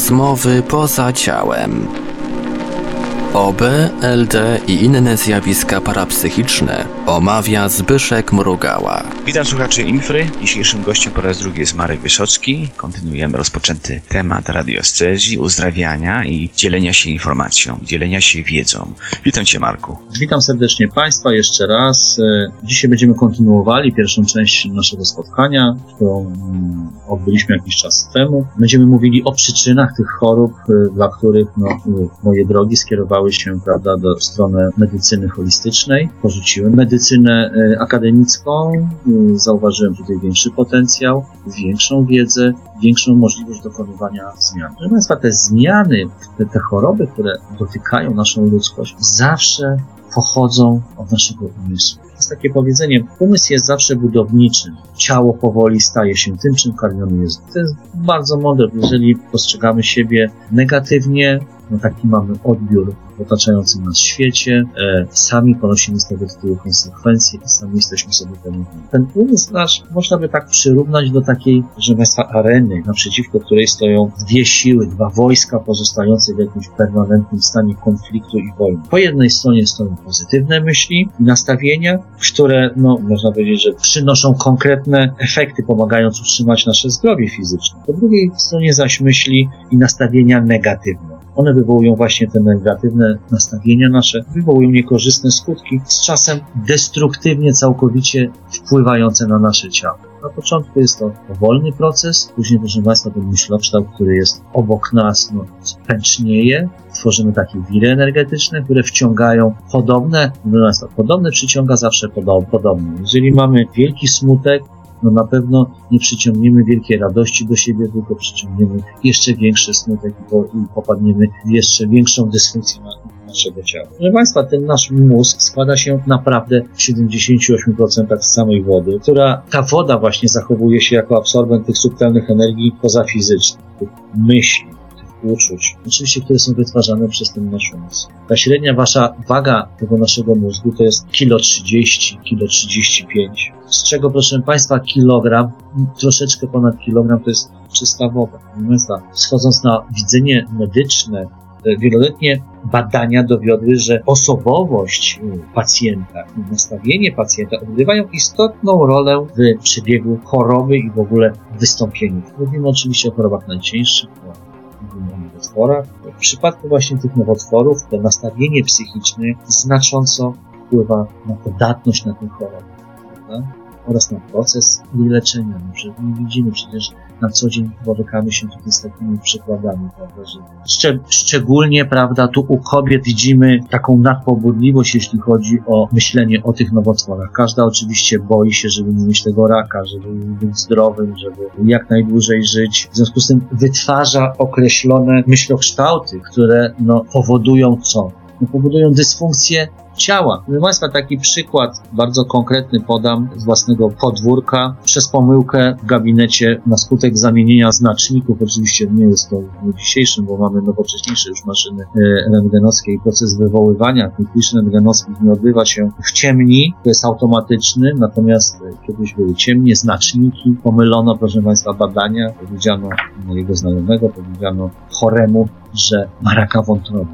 Rozmowy poza ciałem. OB, LD i inne zjawiska parapsychiczne omawia Zbyszek Mrugała. Witam słuchaczy Infry. Dzisiejszym gościem po raz drugi jest Marek Wysocki. Kontynuujemy rozpoczęty temat radioscezji, uzdrawiania i dzielenia się informacją, dzielenia się wiedzą. Witam Cię Marku. Witam serdecznie Państwa jeszcze raz. E, Dzisiaj będziemy kontynuowali pierwszą część naszego spotkania, którą mm, odbyliśmy jakiś czas temu. Będziemy mówili o przyczynach tych chorób, e, dla których no, e, moje drogi skierowały się prawda, do strony medycyny holistycznej. Porzuciłem medycynę e, akademicką, e, zauważyłem tutaj większy potencjał, większą wiedzę, większą możliwość dokonywania zmian. Proszę Państwa, te zmiany, te, te choroby, które dotykają naszą ludzkość, zawsze pochodzą od naszego umysłu. Jest takie powiedzenie, umysł jest zawsze budowniczym, ciało powoli staje się tym, czym karmiony jest. To jest bardzo mądre, jeżeli postrzegamy siebie negatywnie, no taki mamy odbiór w otaczającym nas świecie, e, sami ponosimy z tego tytułu konsekwencje i sami jesteśmy sobie temu Ten umysł nasz można by tak przyrównać do takiej, że Państwa, areny, naprzeciwko której stoją dwie siły, dwa wojska pozostające w jakimś permanentnym stanie konfliktu i wojny. Po jednej stronie stoją pozytywne myśli i nastawienia, które, no, można powiedzieć, że przynoszą konkretne efekty, pomagając utrzymać nasze zdrowie fizyczne. Po drugiej stronie zaś myśli i nastawienia negatywne. One wywołują właśnie te negatywne nastawienia nasze, wywołują niekorzystne skutki, z czasem destruktywnie całkowicie wpływające na nasze ciało. Na początku jest to powolny proces, później, proszę Państwa, ten myślokształt, który jest obok nas, no, pęcznieje, tworzymy takie wiry energetyczne, które wciągają podobne, proszę Państwa, podobne przyciąga zawsze podobne. Jeżeli mamy wielki smutek, no na pewno nie przyciągniemy wielkiej radości do siebie, tylko przyciągniemy jeszcze większy smutek i, i popadniemy w jeszcze większą dysfunkcję naszego ciała. Proszę Państwa, ten nasz mózg składa się naprawdę w 78% z samej wody, która ta woda właśnie zachowuje się jako absorbent tych subtelnych energii pozafizycznych, tych myśli, uczuć, oczywiście, które są wytwarzane przez ten nasz umysł. Ta średnia wasza waga tego naszego mózgu to jest kilo 30, kilo 35, z czego, proszę Państwa, kilogram, troszeczkę ponad kilogram to jest czysta woda. Państwa, schodząc na widzenie medyczne, wieloletnie badania dowiodły, że osobowość pacjenta i nastawienie pacjenta odgrywają istotną rolę w przebiegu choroby i w ogóle wystąpieniu. Mówimy oczywiście o chorobach najcięższych, nowotworach. W przypadku właśnie tych nowotworów to nastawienie psychiczne znacząco wpływa na podatność na tę chorobę. Prawda? Oraz na proces leczenia. No, widzimy przecież na co dzień borykamy się tutaj z takimi przykładami, prawda, że szcz szczególnie, prawda, tu u kobiet widzimy taką nadpobudliwość, jeśli chodzi o myślenie o tych nowotworach. Każda oczywiście boi się, żeby nie mieć tego raka, żeby być zdrowym, żeby jak najdłużej żyć. W związku z tym wytwarza określone myślokształty, które no, powodują co? No, powodują dysfunkcję ciała. Proszę Państwa, taki przykład bardzo konkretny podam z własnego podwórka. Przez pomyłkę w gabinecie na skutek zamienienia znaczników, oczywiście nie jest to w dniu dzisiejszym, bo mamy nowocześniejsze już maszyny e, rentgenowskie i proces wywoływania tych klisz rentgenowskich nie odbywa się w ciemni, to jest automatyczny, natomiast e, kiedyś były ciemnie, znaczniki, pomylono, proszę Państwa, badania, powiedziano mojego znajomego, powiedziano choremu, że ma raka wątroby.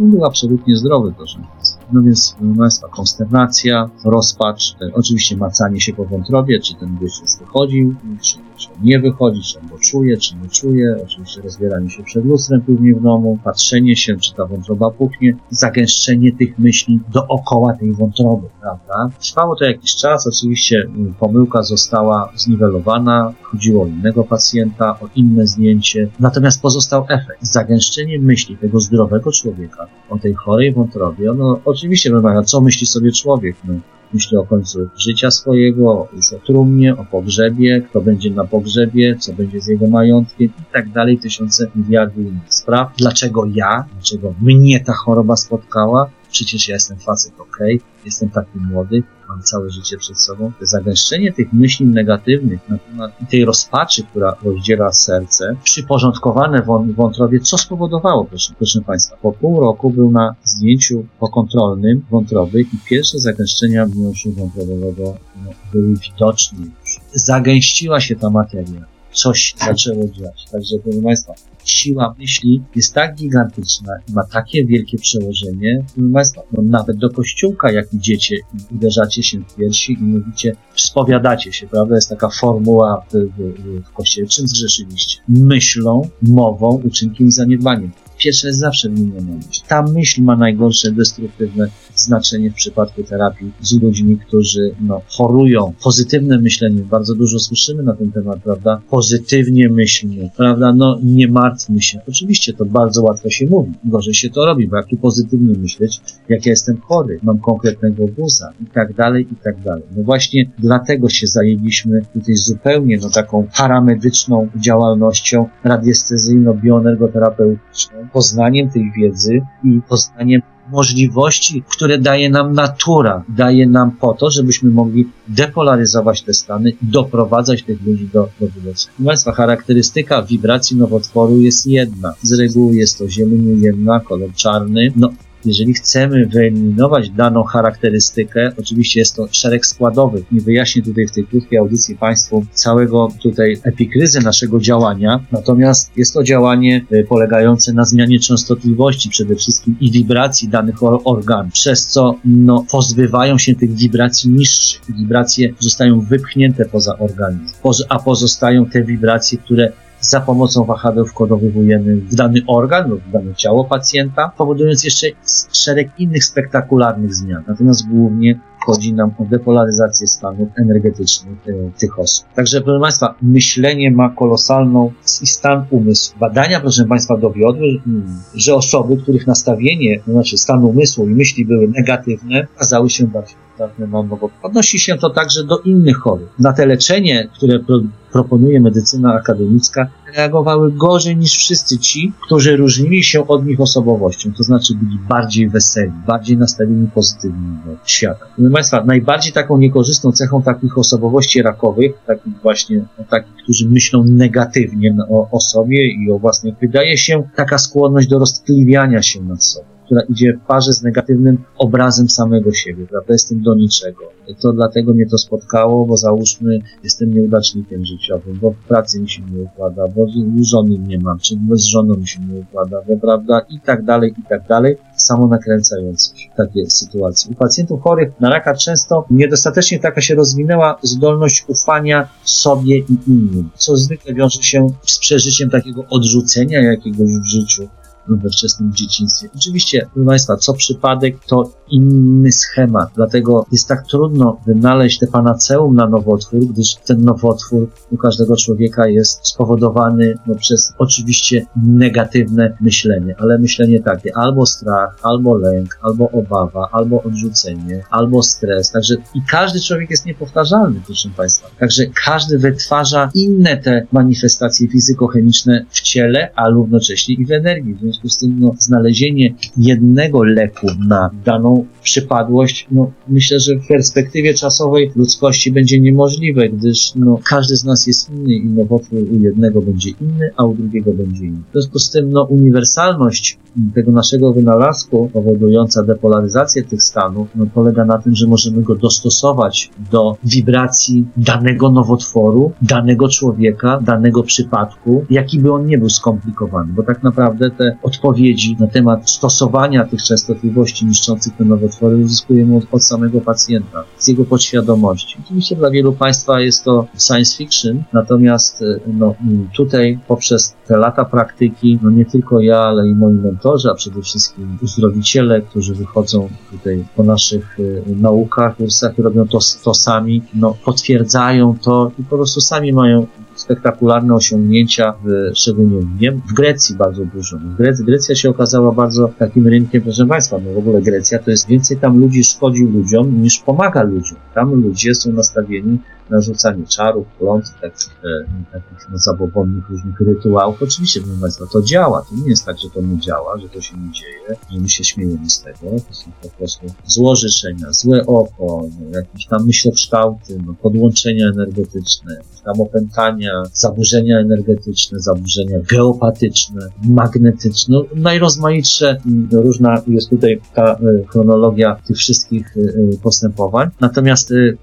On był absolutnie zdrowy, proszę Państwa. No więc, Państwa, konsternacja, rozpacz, e, oczywiście macanie się po wątrobie, czy ten gość już wychodził, czy, czy nie wychodzi, czy on go czuje, czy nie czuje, oczywiście rozbieranie się przed lustrem później w domu, patrzenie się, czy ta wątroba puchnie, zagęszczenie tych myśli dookoła tej wątroby, prawda? Trwało to jakiś czas, oczywiście mm, pomyłka została zniwelowana, chodziło o innego pacjenta, o inne zdjęcie, natomiast pozostał efekt, zagęszczenie myśli tego zdrowego człowieka o tej chorej wątrobie, no oczywiście, wymaga, co myśli sobie człowiek, no, myśli o końcu życia swojego, już o trumnie, o pogrzebie, kto będzie na pogrzebie, co będzie z jego majątkiem i tak dalej, tysiące miliardów innych spraw. Dlaczego ja? Dlaczego mnie ta choroba spotkała? Przecież ja jestem facet, ok, jestem taki młody, mam całe życie przed sobą. Zagęszczenie tych myśli negatywnych temat tej rozpaczy, która rozdziela serce, przyporządkowane w wątrobie, co spowodowało, proszę, proszę Państwa. Po pół roku był na zdjęciu pokontrolnym wątroby i pierwsze zagęszczenia miąższu wątrobowego no, były widoczne już. Zagęściła się ta materia coś zaczęło dziać. Także proszę Państwa, siła myśli jest tak gigantyczna i ma takie wielkie przełożenie, proszę Państwa, no nawet do kościółka, jak idziecie i uderzacie się w piersi i mówicie, spowiadacie się, prawda? Jest taka formuła w, w, w kościele. Czym zgrzeszyliście? Myślą, mową, uczynkiem i zaniedbaniem pierwsze zawsze wymieniona myśl. Ta myśl ma najgorsze destruktywne znaczenie w przypadku terapii z ludźmi, którzy no, chorują. Pozytywne myślenie, bardzo dużo słyszymy na ten temat, prawda? Pozytywnie myślmy, prawda? No nie martwmy się. Oczywiście to bardzo łatwo się mówi, gorzej się to robi, bo jak tu pozytywnie myśleć, jak ja jestem chory, mam konkretnego guza i tak dalej, i tak dalej. No właśnie dlatego się zajęliśmy tutaj zupełnie no taką paramedyczną działalnością radiestezyjno-bioenergoterapeutyczną, poznaniem tej wiedzy i poznaniem możliwości, które daje nam natura, daje nam po to, żebyśmy mogli depolaryzować te stany doprowadzać tych ludzi do, do wyleczenia. Państwa, charakterystyka wibracji nowotworu jest jedna. Z reguły jest to zieleń ujemna, kolor czarny. No, jeżeli chcemy wyeliminować daną charakterystykę, oczywiście jest to szereg składowych. Nie wyjaśnię tutaj w tej krótkiej audycji Państwu całego tutaj epikryzy naszego działania, natomiast jest to działanie y, polegające na zmianie częstotliwości przede wszystkim i wibracji danych organów, przez co no, pozbywają się tych wibracji niższych. Wibracje zostają wypchnięte poza organizm, a pozostają te wibracje, które za pomocą wahadeł wkodowywujemy w dany organ lub w dane ciało pacjenta, powodując jeszcze szereg innych spektakularnych zmian. Natomiast głównie chodzi nam o depolaryzację stanów energetycznych e, tych osób. Także, proszę Państwa, myślenie ma kolosalną i stan umysłu. Badania, proszę Państwa, dowiodły, mm, że osoby, których nastawienie, to znaczy stan umysłu i myśli były negatywne, okazały się bardziej podatne na nowo. Odnosi się to także do innych chorób. Na te leczenie, które pro, proponuje medycyna akademicka, reagowały gorzej niż wszyscy ci, którzy różnili się od nich osobowością, to znaczy byli bardziej weseli, bardziej nastawieni pozytywnie do świata. Proszę Państwa, najbardziej taką niekorzystną cechą takich osobowości rakowych, takich właśnie, takich, którzy myślą negatywnie o, o sobie i o własnych, wydaje się taka skłonność do roztkliwiania się nad sobą która idzie w parze z negatywnym obrazem samego siebie, prawda? Jestem do niczego. To dlatego mnie to spotkało, bo załóżmy, jestem nieudacznikiem życiowym, bo w pracy mi się nie układa, bo żony nie mam, czy z żoną mi się nie układa, bo prawda? I tak dalej, i tak dalej. Samo nakręcające się takie sytuacje. U pacjentów chorych na raka często niedostatecznie taka się rozwinęła zdolność ufania sobie i innym, co zwykle wiąże się z przeżyciem takiego odrzucenia jakiegoś w życiu, we wczesnym dzieciństwie. Oczywiście, proszę Państwa, co przypadek to inny schemat, dlatego jest tak trudno wynaleźć te panaceum na nowotwór, gdyż ten nowotwór u każdego człowieka jest spowodowany no, przez oczywiście negatywne myślenie, ale myślenie takie albo strach, albo lęk, albo obawa, albo odrzucenie, albo stres. Także i każdy człowiek jest niepowtarzalny, proszę Państwa. Także każdy wytwarza inne te manifestacje fizykochemiczne w ciele, a równocześnie i w energii. W z tym no, znalezienie jednego leku na daną przypadłość, no, myślę, że w perspektywie czasowej ludzkości będzie niemożliwe, gdyż no, każdy z nas jest inny i nowotwór u jednego będzie inny, a u drugiego będzie inny. W związku z tym no, uniwersalność tego naszego wynalazku powodująca depolaryzację tych stanów no, polega na tym, że możemy go dostosować do wibracji danego nowotworu, danego człowieka, danego przypadku, jaki by on nie był skomplikowany, bo tak naprawdę te odpowiedzi na temat stosowania tych częstotliwości niszczących te nowotwory uzyskujemy od, od samego pacjenta, z jego podświadomości. Oczywiście dla wielu Państwa jest to science fiction, natomiast e, no, tutaj poprzez te lata praktyki, no nie tylko ja, ale i moi mentorzy, a przede wszystkim uzdrowiciele, którzy wychodzą tutaj po naszych y, naukach, kursach robią to, to sami, no potwierdzają to i po prostu sami mają spektakularne osiągnięcia, w, szczególnie w, Grecji bardzo dużo. W Grecji, Grecja się okazała bardzo takim rynkiem, proszę Państwa, no w ogóle Grecja to jest więcej tam ludzi szkodzi ludziom niż pomaga ludziom. Tam ludzie są nastawieni na rzucanie czarów, klątw, takich, e, takich no, zabobonnych różnych rytuałów. Oczywiście, proszę Państwa, to działa. To nie jest tak, że to nie działa, że to się nie dzieje, że my się śmiejemy z tego. To są po prostu złożyczenia, złe oko, no, jakieś tam myślokształty, no, podłączenia energetyczne, tam opętania, zaburzenia energetyczne, zaburzenia geopatyczne, magnetyczne, no, najrozmaitsze, mm, różna jest tutaj ta y, chronologia tych wszystkich y, postępowań. Natomiast y,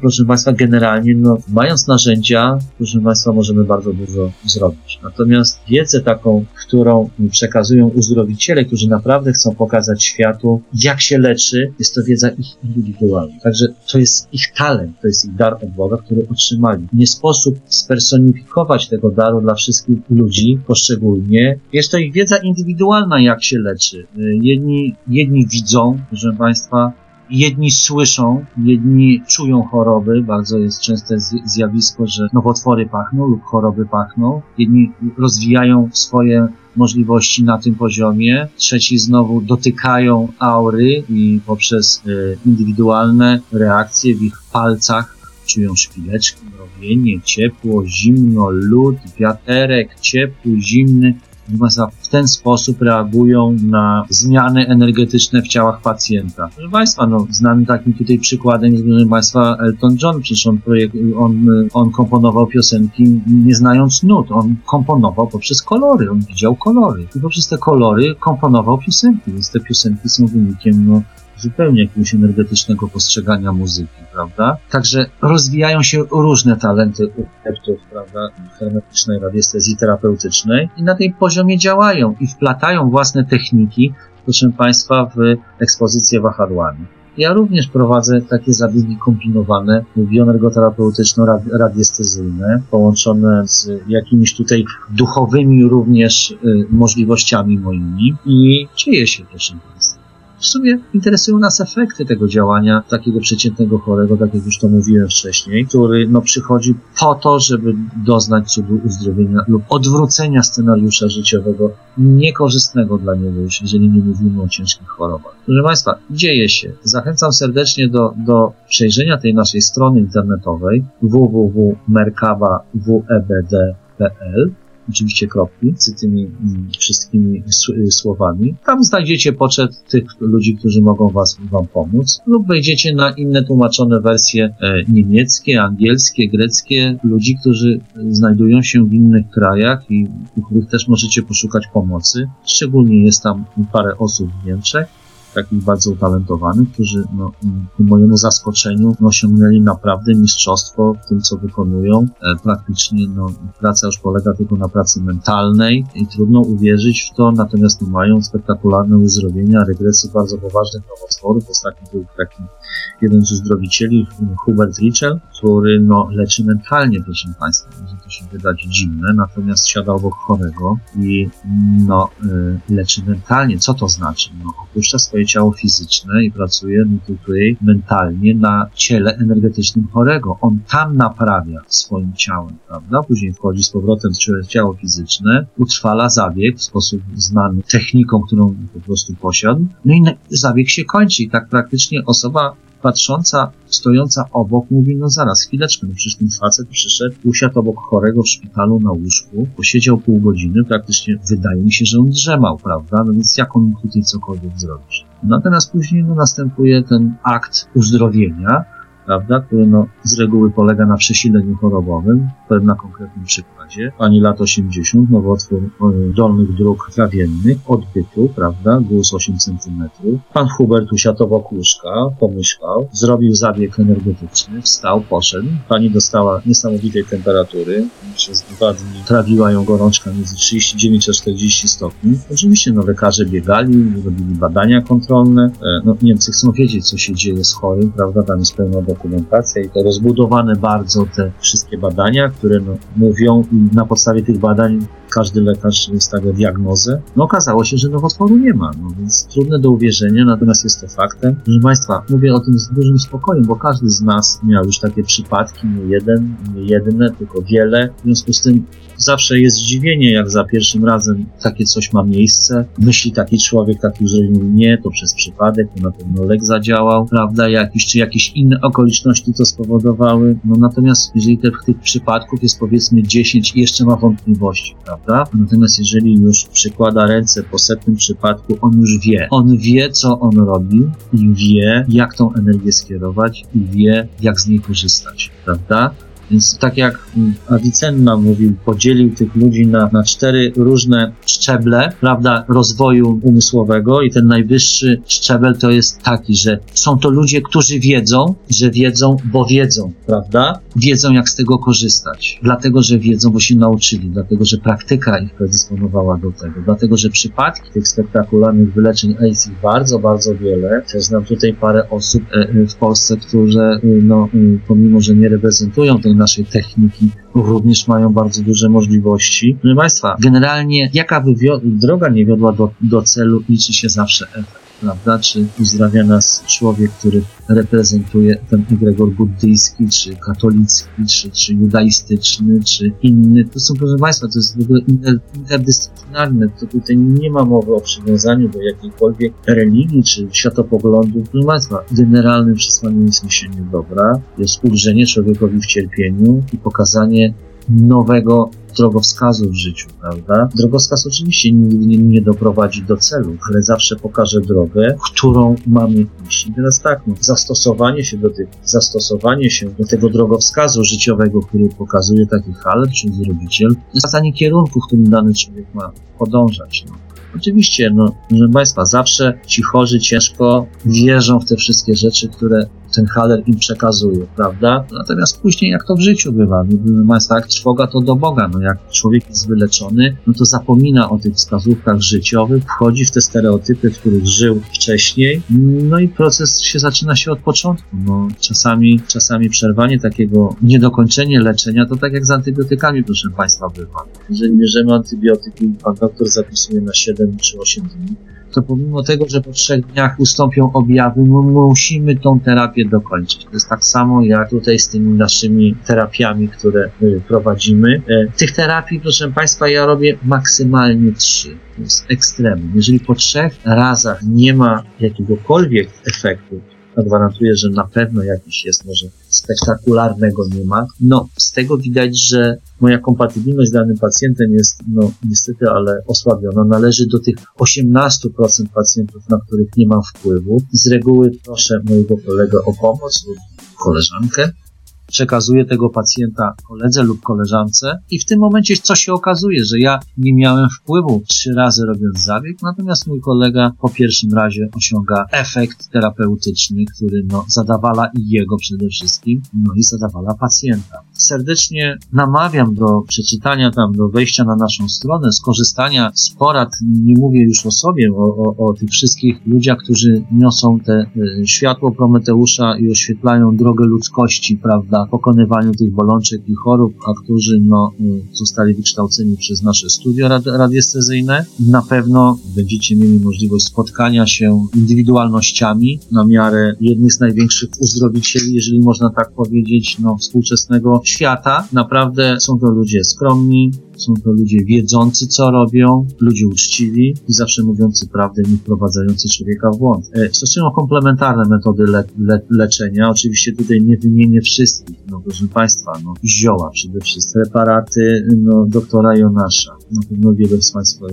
proszę Państwa, generalnie, no, mając narzędzia, proszę Państwa, możemy bardzo dużo zrobić. Natomiast wiedzę taką, którą przekazują uzdrowiciele, którzy naprawdę chcą pokazać światu, jak się leczy, jest to wiedza ich indywidualna. Także to jest ich talent, to jest ich dar od Boga, który otrzymali. Nie sposób spersonifikować tego daru dla wszystkich ludzi poszczególnie. Jest to ich wiedza indywidualna, jak się leczy. Jedni, jedni widzą, proszę Państwa, jedni słyszą, jedni czują choroby, bardzo jest częste zjawisko, że nowotwory pachną lub choroby pachną, jedni rozwijają swoje możliwości na tym poziomie, trzeci znowu dotykają aury i poprzez y, indywidualne reakcje w ich palcach czują szpileczki, mrowienie, ciepło, zimno, lód, wiaterek, ciepły, zimny, w ten sposób reagują na zmiany energetyczne w ciałach pacjenta. Proszę Państwa, no, znanym takim tutaj przykładem jest, proszę Państwa, Elton John, przecież on, projekt, on, on komponował piosenki nie znając nut, on komponował poprzez kolory, on widział kolory. I poprzez te kolory komponował piosenki, więc te piosenki są wynikiem no, zupełnie jakiegoś energetycznego postrzegania muzyki, prawda? Także rozwijają się różne talenty u adeptów, prawda, hermetycznej radiestezji terapeutycznej i na tej poziomie działają i wplatają własne techniki, proszę Państwa, w ekspozycję wahadłami. Ja również prowadzę takie zabiegi kombinowane, bioenergoterapeutyczno-radiestezyjne, połączone z jakimiś tutaj duchowymi również y, możliwościami moimi i dzieje się, proszę Państwa w sumie interesują nas efekty tego działania takiego przeciętnego chorego, tak jak już to mówiłem wcześniej, który no, przychodzi po to, żeby doznać cudu uzdrowienia lub odwrócenia scenariusza życiowego niekorzystnego dla niego, już jeżeli nie mówimy o ciężkich chorobach. Proszę Państwa, dzieje się. Zachęcam serdecznie do, do przejrzenia tej naszej strony internetowej www.merkaba.webd.pl oczywiście kropki z tymi mm, wszystkimi słowami. Tam znajdziecie poczet tych ludzi, którzy mogą was, wam pomóc lub wejdziecie na inne tłumaczone wersje e, niemieckie, angielskie, greckie, ludzi, którzy znajdują się w innych krajach i u których też możecie poszukać pomocy. Szczególnie jest tam parę osób w Niemczech takich bardzo utalentowanych, którzy no, ku mojemu zaskoczeniu osiągnęli naprawdę mistrzostwo w tym, co wykonują. E, praktycznie no, praca już polega tylko na pracy mentalnej i trudno uwierzyć w to, natomiast no, mają spektakularne uzdrowienia, regresy bardzo poważnych nowotworów. Ostatni był taki jeden z uzdrowicieli, Hubert Richel, który no, leczy mentalnie, proszę Państwa. Może to się wydać dziwne, natomiast siada obok chorego i no, y, leczy mentalnie. Co to znaczy? No, opuszcza swoje ciało fizyczne i pracuje tutaj mentalnie na ciele energetycznym chorego. On tam naprawia swoim ciałem, prawda? Później wchodzi z powrotem w ciało fizyczne, utrwala zabieg w sposób znany techniką, którą po prostu posiadł, no i zabieg się kończy i tak praktycznie osoba patrząca, stojąca obok, mówi, no zaraz, chwileczkę, no przecież ten facet przyszedł, usiadł obok chorego w szpitalu na łóżku, posiedział pół godziny, praktycznie wydaje mi się, że on drzemał, prawda? No więc jak on mógł tutaj cokolwiek zrobić? Natomiast później no, następuje ten akt uzdrowienia, prawda, który no, z reguły polega na przesileniu chorobowym, powiem na konkretnym przykładzie. Pani lat 80, nowotwór e, dolnych dróg trawiennych, odbytu, prawda, guz 8 cm. Pan Hubert usiadł obok łóżka, pomyślał, zrobił zabieg energetyczny, wstał, poszedł. Pani dostała niesamowitej temperatury, przez dwa dni trawiła ją gorączka między 39 a 40 stopni. Oczywiście no, lekarze biegali, robili badania kontrolne. E, no, Niemcy chcą wiedzieć, co się dzieje z chorym, prawda, tam jest pełna dokumentacja i to rozbudowane bardzo te wszystkie badania, które no, mówią na podstawie tych badań każdy lekarz stawia diagnozę. No okazało się, że nowotworu nie ma, no więc trudne do uwierzenia, natomiast jest to faktem. Proszę Państwa, mówię o tym z dużym spokojem, bo każdy z nas miał już takie przypadki, nie jeden, nie jedne, tylko wiele. W związku z tym zawsze jest zdziwienie, jak za pierwszym razem takie coś ma miejsce. Myśli taki człowiek, taki, że nie, to przez przypadek, to na pewno lek zadziałał, prawda, jakiś, czy jakieś inne okoliczności to spowodowały. No natomiast jeżeli te, tych przypadków jest powiedzmy 10 i jeszcze ma wątpliwości, prawda? Natomiast jeżeli już przykłada ręce po setnym przypadku, on już wie. On wie, co on robi i wie, jak tą energię skierować i wie, jak z niej korzystać, prawda? Więc tak jak Avicenna mówił, podzielił tych ludzi na, na cztery różne szczeble, prawda, rozwoju umysłowego i ten najwyższy szczebel to jest taki, że są to ludzie, którzy wiedzą, że wiedzą, bo wiedzą, prawda? Wiedzą, jak z tego korzystać. Dlatego, że wiedzą, bo się nauczyli, dlatego, że praktyka ich predysponowała do tego, dlatego, że przypadki tych spektakularnych wyleczeń, a jest ich bardzo, bardzo wiele. Też znam tutaj parę osób e, e, w Polsce, które, e, no, pomimo, że nie reprezentują tej naszej techniki, również mają bardzo duże możliwości. Proszę Państwa, generalnie jaka droga nie wiodła do, do celu, liczy się zawsze efekt prawda? Czy uzdrawia nas człowiek, który reprezentuje ten egregor buddyjski, czy katolicki, czy, czy judaistyczny, czy inny. To są, proszę Państwa, to jest w ogóle inter, interdyscyplinarne. To tutaj nie ma mowy o przywiązaniu do jakiejkolwiek religii, czy światopoglądu. Proszę Państwa, generalnym przesłaniem jest niesienie dobra, jest ulżenie człowiekowi w cierpieniu i pokazanie nowego drogowskazu w życiu, prawda? Drogowskaz oczywiście nigdy nie, nie doprowadzi do celu, ale zawsze pokaże drogę, którą mamy iść. I teraz tak, no, zastosowanie się do tych, zastosowanie się do tego drogowskazu życiowego, który pokazuje taki haler czy zrobiciel, wskazanie kierunku, w którym dany człowiek ma podążać. No. Oczywiście, no, proszę Państwa, zawsze ci chorzy ciężko wierzą w te wszystkie rzeczy, które ten haler im przekazuje, prawda? Natomiast później, jak to w życiu bywa, no, proszę Państwa, jak trwoga, to do Boga. No, jak człowiek jest wyleczony, no to zapomina o tych wskazówkach życiowych, wchodzi w te stereotypy, w których żył wcześniej, no i proces się zaczyna się od początku. No, czasami, czasami przerwanie takiego, niedokończenie leczenia, to tak jak z antybiotykami, proszę Państwa, bywa. Jeżeli bierzemy antybiotyki, pan doktor zapisuje na 7 7 czy 8 dni, to pomimo tego, że po trzech dniach ustąpią objawy, my musimy tą terapię dokończyć. To jest tak samo jak tutaj z tymi naszymi terapiami, które prowadzimy. E, tych terapii, proszę Państwa, ja robię maksymalnie trzy. To jest ekstremum. Jeżeli po trzech razach nie ma jakiegokolwiek efektu, to gwarantuję, że na pewno jakiś jest, może spektakularnego nie ma. No, z tego widać, że moja kompatybilność z danym pacjentem jest, no, niestety, ale osłabiona. Należy do tych 18% pacjentów, na których nie mam wpływu. Z reguły proszę mojego kolegę o pomoc lub koleżankę, przekazuję tego pacjenta koledze lub koleżance i w tym momencie co się okazuje, że ja nie miałem wpływu trzy razy robiąc zabieg, natomiast mój kolega po pierwszym razie osiąga efekt terapeutyczny, który no, zadawala i jego przede wszystkim, no i zadawala pacjenta. Serdecznie namawiam do przeczytania tam, do wejścia na naszą stronę, skorzystania z porad, nie mówię już o sobie, o, o, o tych wszystkich ludziach, którzy niosą te y, światło Prometeusza i oświetlają drogę ludzkości, prawda, pokonywaniu tych bolączek i chorób, a którzy no, y, zostali wykształceni przez nasze studia rad radiestezyjne. Na pewno będziecie mieli możliwość spotkania się indywidualnościami na miarę jednych z największych uzdrowicieli, jeżeli można tak powiedzieć, no, współczesnego świata. Naprawdę są to ludzie skromni, są to ludzie wiedzący, co robią, ludzie uczciwi i zawsze mówiący prawdę, nie wprowadzający człowieka w błąd. E, stosują komplementarne metody le le leczenia. Oczywiście tutaj nie wymienię wszystkich, no proszę Państwa, no zioła przede wszystkim, preparaty no, doktora Jonasza. Na pewno wiele z Państwa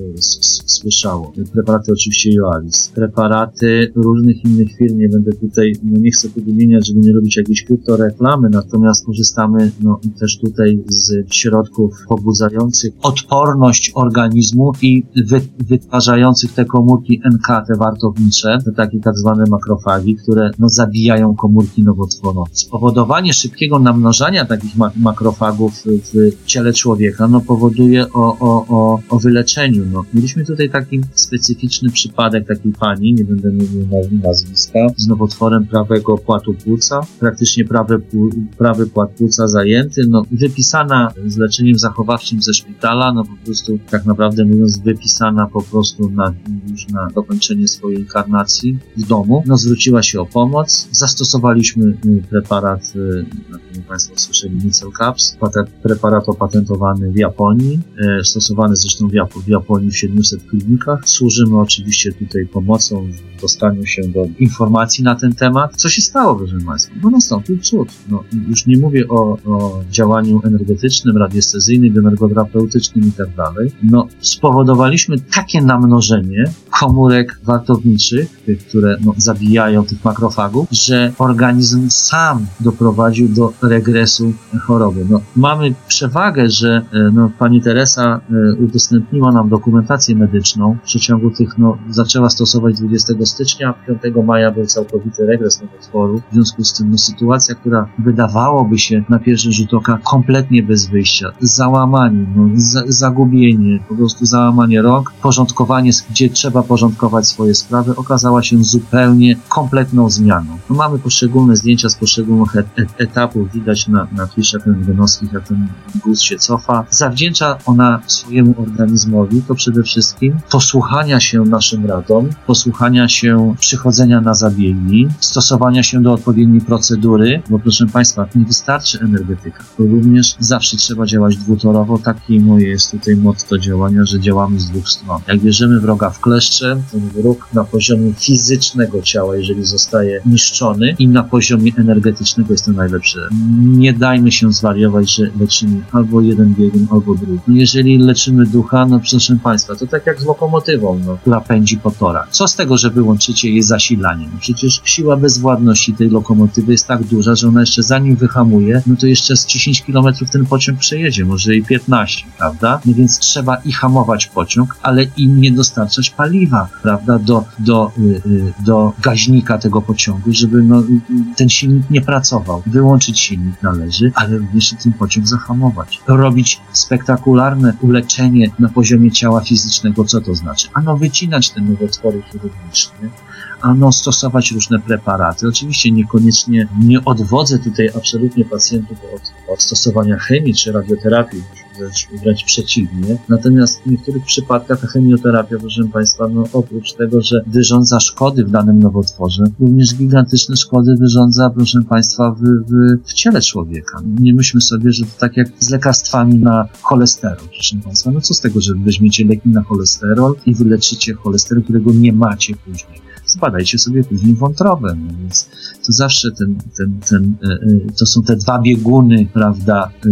słyszało. Preparaty oczywiście Joalis. Preparaty różnych innych firm, nie będę tutaj, no nie chcę tu wymieniać, żeby nie robić jakiejś kryptoreklamy, natomiast korzystamy no, też tutaj z środków pobudzających odporność organizmu i wy, wytwarzających te komórki NK, te wartownicze, te takie tak zwane makrofagi, które no, zabijają komórki nowotworowe. Spowodowanie szybkiego namnożania takich ma makrofagów w ciele człowieka no, powoduje o, o, o, o wyleczeniu. No. Mieliśmy tutaj taki specyficzny przypadek takiej pani, nie będę mówił nazwiska, z nowotworem prawego płatu płuca, praktycznie prawy, prawy płat płuca zajęty, no, wypisana z leczeniem zachowawczym ze szpitala, no po prostu tak naprawdę mówiąc wypisana po prostu na, już na dokończenie swojej inkarnacji w domu. No zwróciła się o pomoc. Zastosowaliśmy y, preparat, y, na którym Państwo słyszeli, Nicel Caps, preparat opatentowany w Japonii, y, stosowany zresztą w, Jap w Japonii w 700 klinikach. Służymy oczywiście tutaj pomocą w dostaniu się do informacji na ten temat. Co się stało, proszę Państwa? No nastąpił cud. No, już nie mówię o, o działaniu energetycznym, radiestezyjnym, energodraptycznym, terapeutycznym i tak dalej, no spowodowaliśmy takie namnożenie komórek wartowniczych, tych, które no, zabijają tych makrofagów, że organizm sam doprowadził do regresu choroby. No, mamy przewagę, że e, no, pani Teresa e, udostępniła nam dokumentację medyczną. W przeciągu tych, no, zaczęła stosować 20 stycznia, 5 maja był całkowity regres nowotworu. W związku z tym no, sytuacja, która wydawałoby się na pierwszy rzut oka kompletnie bez wyjścia, załamanie, zagubienie, po prostu załamanie rąk, porządkowanie, gdzie trzeba porządkować swoje sprawy, okazała się zupełnie kompletną zmianą. No, mamy poszczególne zdjęcia z poszczególnych et etapów, widać na, na kliszach rentgenowskich, jak ten guz się cofa. Zawdzięcza ona swojemu organizmowi to przede wszystkim posłuchania się naszym radom, posłuchania się przychodzenia na zabiegi, stosowania się do odpowiedniej procedury, bo proszę Państwa, nie wystarczy energetyka, to również zawsze trzeba działać dwutorowo. Takie moje jest tutaj motto działania, że działamy z dwóch stron. Jak bierzemy wroga w kleszcze, ten wróg na poziomie fizycznego ciała, jeżeli zostaje niszczony i na poziomie energetycznego jest to najlepsze. Nie dajmy się zwariować, że leczymy albo jeden biegun, albo drugi. No jeżeli leczymy ducha, no proszę Państwa, to tak jak z lokomotywą, no, która pędzi po torach. Co z tego, że wyłączycie jej zasilanie? No przecież siła bezwładności tej lokomotywy jest tak duża, że ona jeszcze zanim wyhamuje, no to jeszcze z 10 km ten pociąg przejedzie, może i 15, prawda? No więc trzeba i hamować pociąg, ale i nie dostarczać paliwa, prawda, do, do, yy, do gaźnika tego pociągu, żeby no, ten silnik nie pracował. Wyłączyć silnik należy, ale również ten pociąg zahamować. Robić spektakularne uleczenie na poziomie ciała fizycznego. Co to znaczy? Ano wycinać te nowotwory chirurgiczne, ano stosować różne preparaty. Oczywiście niekoniecznie nie odwodzę tutaj absolutnie pacjentów od, od stosowania chemii czy radioterapii, wręcz, wręcz przeciwnie. Natomiast w niektórych przypadkach chemioterapia, proszę Państwa, no oprócz tego, że wyrządza szkody w danym nowotworze, również gigantyczne szkody wyrządza, proszę Państwa, w, w, w ciele człowieka. Nie myślmy sobie, że to tak jak z lekarstwami na cholesterol, proszę Państwa. No co z tego, że weźmiecie leki na cholesterol i wyleczycie cholesterol, którego nie macie później zbadajcie sobie później wątrobę. No więc to zawsze ten, ten, ten, e, e, to są te dwa bieguny, prawda, e,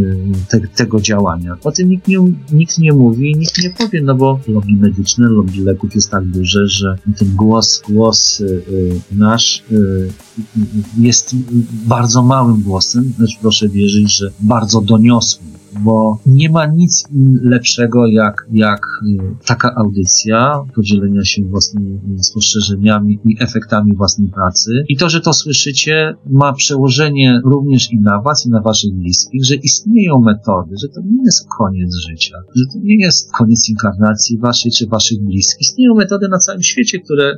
te, tego działania. O tym nikt nie, nikt nie mówi, nikt nie powie, no bo lobby medyczne, lobby leków jest tak duże, że ten głos, głos nasz jest bardzo małym głosem, lecz proszę wierzyć, że bardzo doniosłym bo nie ma nic lepszego jak, jak y, taka audycja podzielenia się własnymi spostrzeżeniami i efektami własnej pracy. I to, że to słyszycie, ma przełożenie również i na Was, i na Waszych bliskich, że istnieją metody, że to nie jest koniec życia, że to nie jest koniec inkarnacji Waszej czy Waszych bliskich. Istnieją metody na całym świecie, które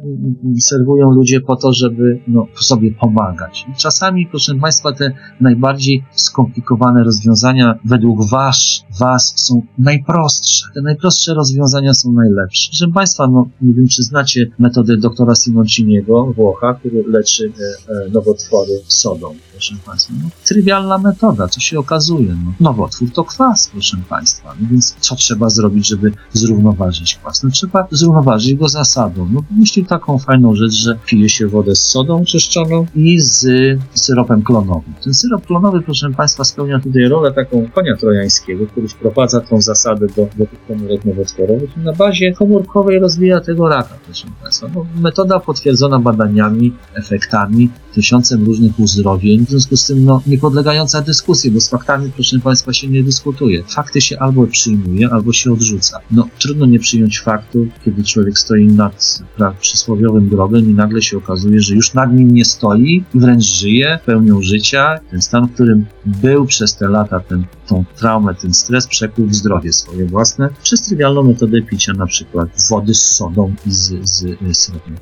serwują ludzie po to, żeby no, sobie pomagać. I czasami, proszę Państwa, te najbardziej skomplikowane rozwiązania według wasz, was są najprostsze. Te najprostsze rozwiązania są najlepsze. Proszę Państwa, no, nie wiem, czy znacie metodę doktora Simonciniego, Włocha, który leczy e, e, nowotwory sodą proszę Państwa. No, trywialna metoda, co się okazuje. No, nowotwór to kwas, proszę Państwa. No więc co trzeba zrobić, żeby zrównoważyć kwas? No trzeba zrównoważyć go zasadą. No myślił taką fajną rzecz, że pije się wodę z sodą czyszczoną i z syropem klonowym. Ten syrop klonowy, proszę Państwa, spełnia tutaj rolę taką konia trojańskiego, który wprowadza tą zasadę do, do tych komórek nowotworowych i na bazie komórkowej rozwija tego raka, proszę Państwa. No, metoda potwierdzona badaniami, efektami, tysiącem różnych uzdrowień, w związku z tym no, nie podlegająca dyskusji, bo z faktami, proszę Państwa, się nie dyskutuje. Fakty się albo przyjmuje, albo się odrzuca. No, trudno nie przyjąć faktu, kiedy człowiek stoi nad pra, przysłowiowym grobem i nagle się okazuje, że już nad nim nie stoi wręcz żyje pełnią życia. Ten stan, w którym był przez te lata, ten, tą traumę, ten stres przekuł w zdrowie swoje własne przez trywialną metodę picia na przykład wody z sodą i z, z, z syropem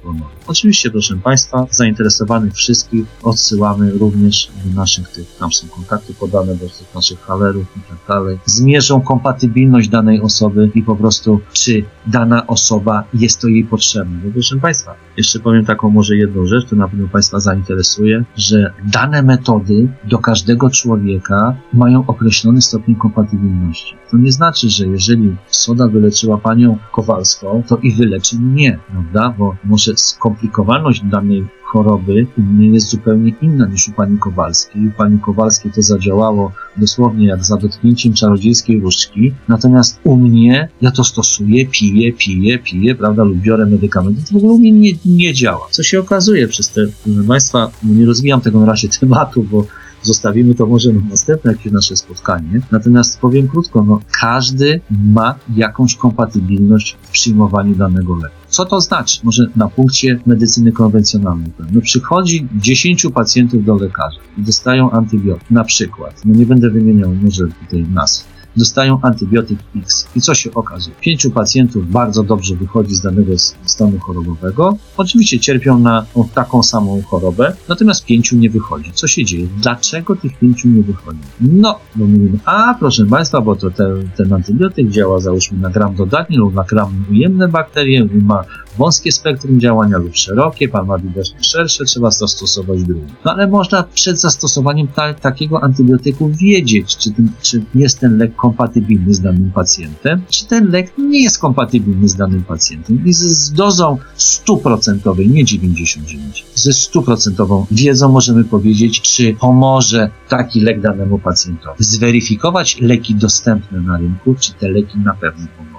Oczywiście, proszę Państwa, zainteresowanych wszystkich odsyłamy również do naszych tych, tam są kontakty podane do tych naszych halerów i tak dalej, zmierzą kompatybilność danej osoby i po prostu, czy dana osoba jest to jej potrzebne. Bo proszę Państwa, jeszcze powiem taką może jedną rzecz, która na pewno Państwa zainteresuje, że dane metody do każdego człowieka mają określony stopień kompatybilności. To nie znaczy, że jeżeli soda wyleczyła panią Kowalską, to i wyleczy mnie, prawda? Bo może skomplikowaność danej choroby jest zupełnie inna niż u pani Kowalskiej. U pani Kowalskiej to zadziałało dosłownie jak za dotknięciem czarodziejskiej różdżki, natomiast u mnie ja to stosuję, piję, piję, piję, prawda, lub biorę medykamenty, to w ogóle u mnie nie, nie działa. Co się okazuje przez te, proszę Państwa, no nie rozwijam tego na razie tematu, bo Zostawimy to może na następne jakieś nasze spotkanie. Natomiast powiem krótko, no, każdy ma jakąś kompatybilność w przyjmowaniu danego leku. Co to znaczy? Może na punkcie medycyny konwencjonalnej. No przychodzi 10 pacjentów do lekarza i dostają antybiotyk, na przykład, no nie będę wymieniał może tutaj nazw, dostają antybiotyk X. I co się okazuje? Pięciu pacjentów bardzo dobrze wychodzi z danego stanu chorobowego. Oczywiście cierpią na taką samą chorobę, natomiast pięciu nie wychodzi. Co się dzieje? Dlaczego tych pięciu nie wychodzi? No, bo mówimy, a proszę Państwa, bo to ten, ten antybiotyk działa załóżmy na gram dodatni lub na gram ujemne bakterie, ma wąskie spektrum działania lub szerokie, pan ma widocznie szersze, trzeba zastosować drugi. No ale można przed zastosowaniem ta, takiego antybiotyku wiedzieć, czy, ten, czy jest ten lek kompatybilny z danym pacjentem, czy ten lek nie jest kompatybilny z danym pacjentem. I z, z dozą stuprocentowej, nie 99, ze stuprocentową wiedzą możemy powiedzieć, czy pomoże taki lek danemu pacjentowi. Zweryfikować leki dostępne na rynku, czy te leki na pewno pomogą.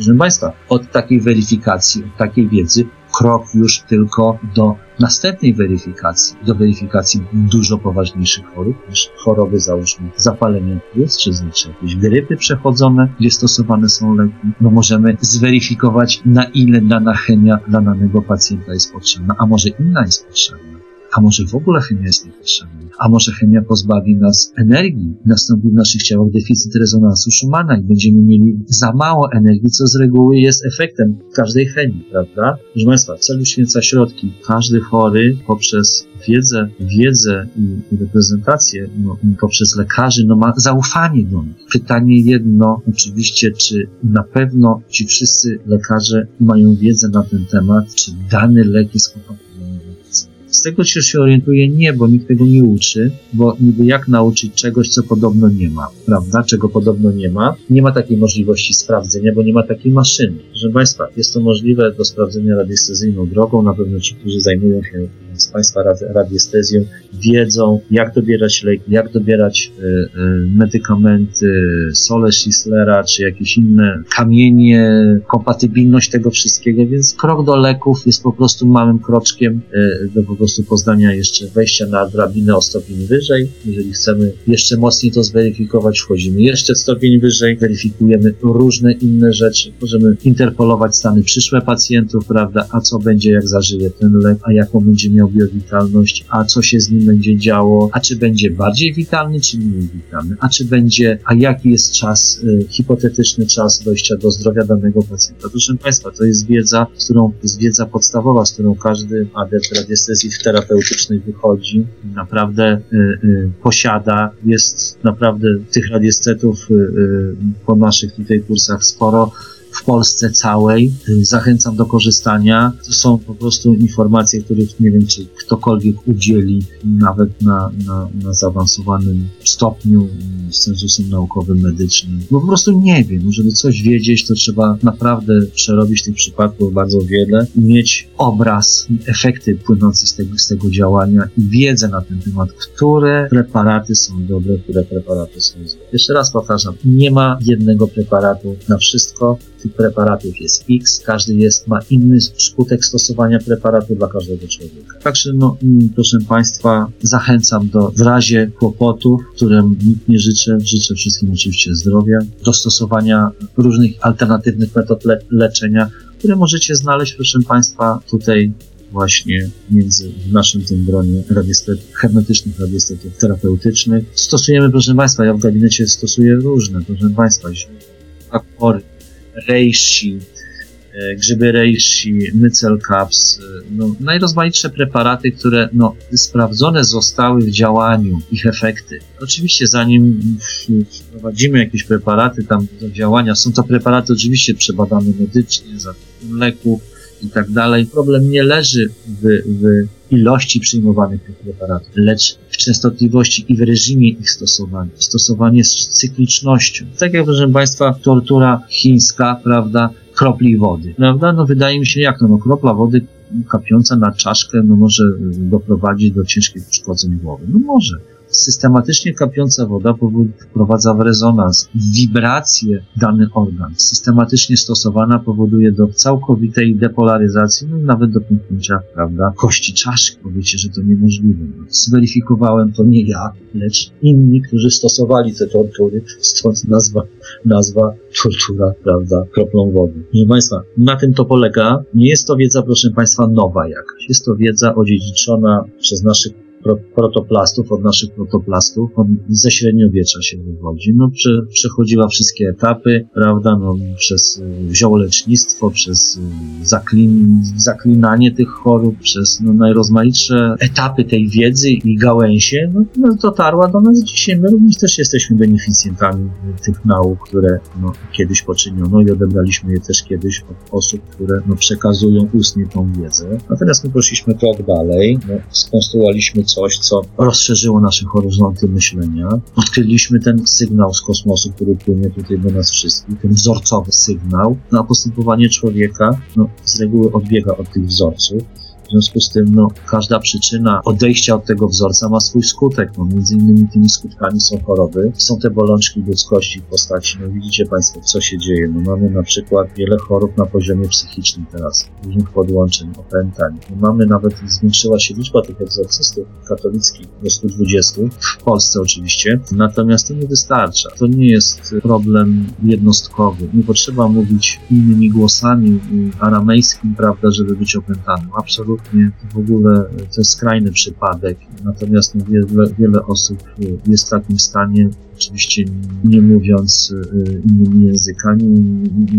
Proszę Państwa, od takiej weryfikacji, od takiej wiedzy, krok już tylko do następnej weryfikacji, do weryfikacji dużo poważniejszych chorób, niż choroby, załóżmy, zapalenia płuc, czy znaczy jakieś grypy przechodzone, gdzie stosowane są leki. No możemy zweryfikować, na ile dana chemia dla danego pacjenta jest potrzebna, a może inna jest potrzebna. A może w ogóle chemia jest niepotrzebna? A może chemia pozbawi nas energii? Nastąpi w naszych ciałach deficyt rezonansu Schumana i będziemy mieli za mało energii, co z reguły jest efektem każdej chemii, prawda? Proszę Państwa, cel uświęca środki. Każdy chory poprzez wiedzę, wiedzę i, reprezentację no, poprzez lekarzy, no ma zaufanie do nich. Pytanie jedno, oczywiście, czy na pewno ci wszyscy lekarze mają wiedzę na ten temat, czy dany lek jest kompatybilny z tego też się orientuję, nie, bo nikt tego nie uczy, bo niby jak nauczyć czegoś, co podobno nie ma, prawda? Czego podobno nie ma. Nie ma takiej możliwości sprawdzenia, bo nie ma takiej maszyny. Proszę Państwa, jest to możliwe do sprawdzenia radiestezyjną drogą. Na pewno ci, którzy zajmują się z Państwa radiestezją, wiedzą, jak dobierać leki, jak dobierać y, y, medykamenty, sole Schislera, czy jakieś inne kamienie, kompatybilność tego wszystkiego, więc krok do leków jest po prostu małym kroczkiem y, do po prostu poznania jeszcze wejścia na drabinę o stopień wyżej. Jeżeli chcemy jeszcze mocniej to zweryfikować, wchodzimy jeszcze stopień wyżej, weryfikujemy różne inne rzeczy. Możemy interpolować stany przyszłe pacjentów, prawda, a co będzie, jak zażyje ten lek, a jaką będzie miał biowitalność, a co się z nim będzie działo, a czy będzie bardziej witalny, czy mniej witalny, a czy będzie, a jaki jest czas, y, hipotetyczny czas dojścia do zdrowia danego pacjenta. Proszę Państwa, to jest wiedza, z którą, jest wiedza podstawowa, z którą każdy adept radiestezji terapeutycznej wychodzi, naprawdę y, y, posiada, jest naprawdę tych radiestetów y, y po naszych tutaj kursach sporo, w Polsce całej. Zachęcam do korzystania. To są po prostu informacje, których nie wiem, czy ktokolwiek udzieli nawet na, na, na zaawansowanym stopniu z cenzusem naukowym, medycznym. Bo po prostu nie wiem. Żeby coś wiedzieć, to trzeba naprawdę przerobić tych przypadków bardzo wiele i mieć obraz, efekty płynące z tego, z tego działania i wiedzę na ten temat, które preparaty są dobre, które preparaty są złe. Jeszcze raz powtarzam, nie ma jednego preparatu na wszystko tych preparatów jest X, każdy jest, ma inny skutek stosowania preparatu dla każdego człowieka. Także, no, mm, proszę Państwa, zachęcam do, w razie kłopotów, którym nikt nie życzę, życzę wszystkim oczywiście zdrowia, do stosowania różnych alternatywnych metod le leczenia, które możecie znaleźć, proszę Państwa, tutaj właśnie między w naszym tym gronie radiestet, hermetycznych terapeutycznych. Stosujemy, proszę Państwa, ja w gabinecie stosuję różne, proszę Państwa, akwory, reishi, e, grzyby reishi, mycel caps, e, no, najrozmaitsze preparaty, które no, sprawdzone zostały w działaniu, ich efekty. Oczywiście zanim wprowadzimy jakieś preparaty tam do działania, są to preparaty oczywiście przebadane medycznie, za leków i tak dalej. Problem nie leży w, w ilości przyjmowanych tych preparatów, lecz w częstotliwości i w reżimie ich stosowania. Stosowanie z cyklicznością. Tak jak, proszę Państwa, tortura chińska, prawda, kropli wody, prawda? No wydaje mi się, jak to, no kropla wody kapiąca na czaszkę no może doprowadzić do ciężkich uszkodzeń głowy. No może systematycznie kapiąca woda wprowadza w rezonans, w wibrację dany organ. Systematycznie stosowana powoduje do całkowitej depolaryzacji, no nawet do pęknięcia, prawda, kości czaszki. Powiecie, że to niemożliwe. No, zweryfikowałem to nie ja, lecz inni, którzy stosowali te tortury, stąd nazwa, nazwa tortura, prawda, kroplą wody. Proszę Państwa, na tym to polega. Nie jest to wiedza, proszę Państwa, nowa jakaś. Jest to wiedza odziedziczona przez naszych protoplastów, od naszych protoplastów, od, ze średniowiecza się wywodzi. No, prze, przechodziła wszystkie etapy, prawda, no, przez y, ziołolecznictwo, przez y, zaklin, zaklinanie tych chorób, przez no, najrozmaitsze etapy tej wiedzy i gałęzie, no, no, dotarła do nas dzisiaj. My również też jesteśmy beneficjentami tych nauk, które no, kiedyś poczyniono i odebraliśmy je też kiedyś od osób, które no, przekazują ustnie tą wiedzę. Natomiast my poszliśmy krok dalej, no, skonstruowaliśmy coś, co rozszerzyło nasze horyzonty myślenia. Odkryliśmy ten sygnał z kosmosu, który płynie tutaj do nas wszystkich, ten wzorcowy sygnał, no a postępowanie człowieka no, z reguły odbiega od tych wzorców. W związku z tym, no, każda przyczyna odejścia od tego wzorca ma swój skutek. No, między innymi tymi skutkami są choroby, są te bolączki ludzkości w postaci, no widzicie Państwo, co się dzieje. No, mamy na przykład wiele chorób na poziomie psychicznym teraz, różnych podłączeń, opętań. No, mamy nawet, zwiększyła się liczba tych egzorcystów katolickich do 120, w Polsce oczywiście, natomiast to nie wystarcza. To nie jest problem jednostkowy. Nie potrzeba mówić innymi głosami aramejskim, prawda, żeby być opętanym. Absolutnie absolutnie w ogóle to jest skrajny przypadek. Natomiast wiele, wiele osób jest w takim stanie, oczywiście nie mówiąc y, innymi językami,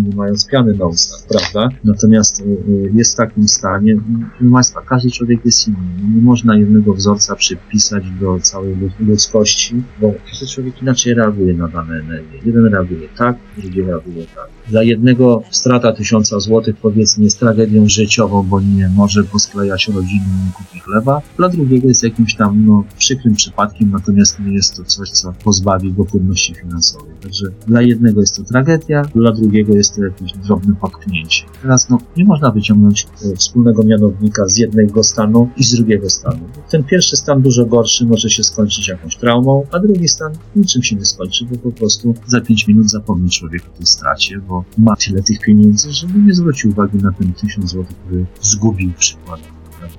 nie mając piany na ustach, prawda? Natomiast y, y, jest w takim stanie, proszę Państwa, każdy człowiek jest inny. Nie można jednego wzorca przypisać do całej ludzkości, bo każdy człowiek inaczej reaguje na dane energie. Jeden reaguje tak, drugi reaguje tak. Dla jednego strata tysiąca złotych powiedzmy jest tragedią życiową, bo nie może posklejać rodziny, nie kupi chleba. Dla drugiego jest jakimś tam no, przykrym przypadkiem, natomiast nie jest to coś, co pozbawi go płynności finansowej. Także dla jednego jest to tragedia, dla drugiego jest to jakieś drobne potknięcie. Teraz no, nie można wyciągnąć e, wspólnego mianownika z jednego stanu i z drugiego stanu. Ten pierwszy stan dużo gorszy może się skończyć jakąś traumą, a drugi stan niczym się nie skończy, bo po prostu za pięć minut zapomni człowiek o tej stracie, bo ma tyle tych pieniędzy, że nie zwróci uwagi na ten tysiąc złotych, który zgubił przykładowo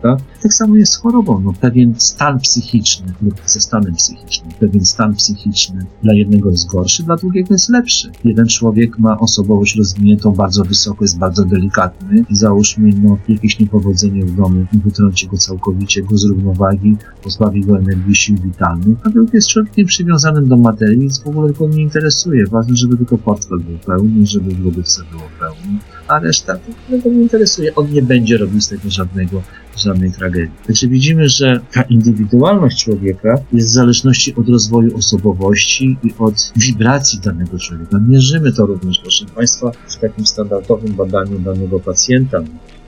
prawda? Tak samo jest z chorobą. No, pewien stan psychiczny lub ze stanem psychicznym, pewien stan psychiczny dla jednego jest gorszy, dla drugiego jest lepszy. Jeden człowiek ma osobowość rozwiniętą bardzo wysoko, jest bardzo delikatny i załóżmy, no, jakieś niepowodzenie w domu wytrąci go całkowicie, go z równowagi, pozbawi go energii sił witalnych, a drugi jest człowiekiem przywiązanym do materii, nic w ogóle go nie interesuje. Ważne, żeby tylko portfel był pełny, żeby w lodówce było pełno a reszta to go nie interesuje. On nie będzie robił z tego żadnego, żadnej tragedii. Także widzimy, że ta indywidualność człowieka jest w zależności od rozwoju osobowości i od wibracji danego człowieka. Mierzymy to również, proszę Państwa, w takim standardowym badaniu danego pacjenta.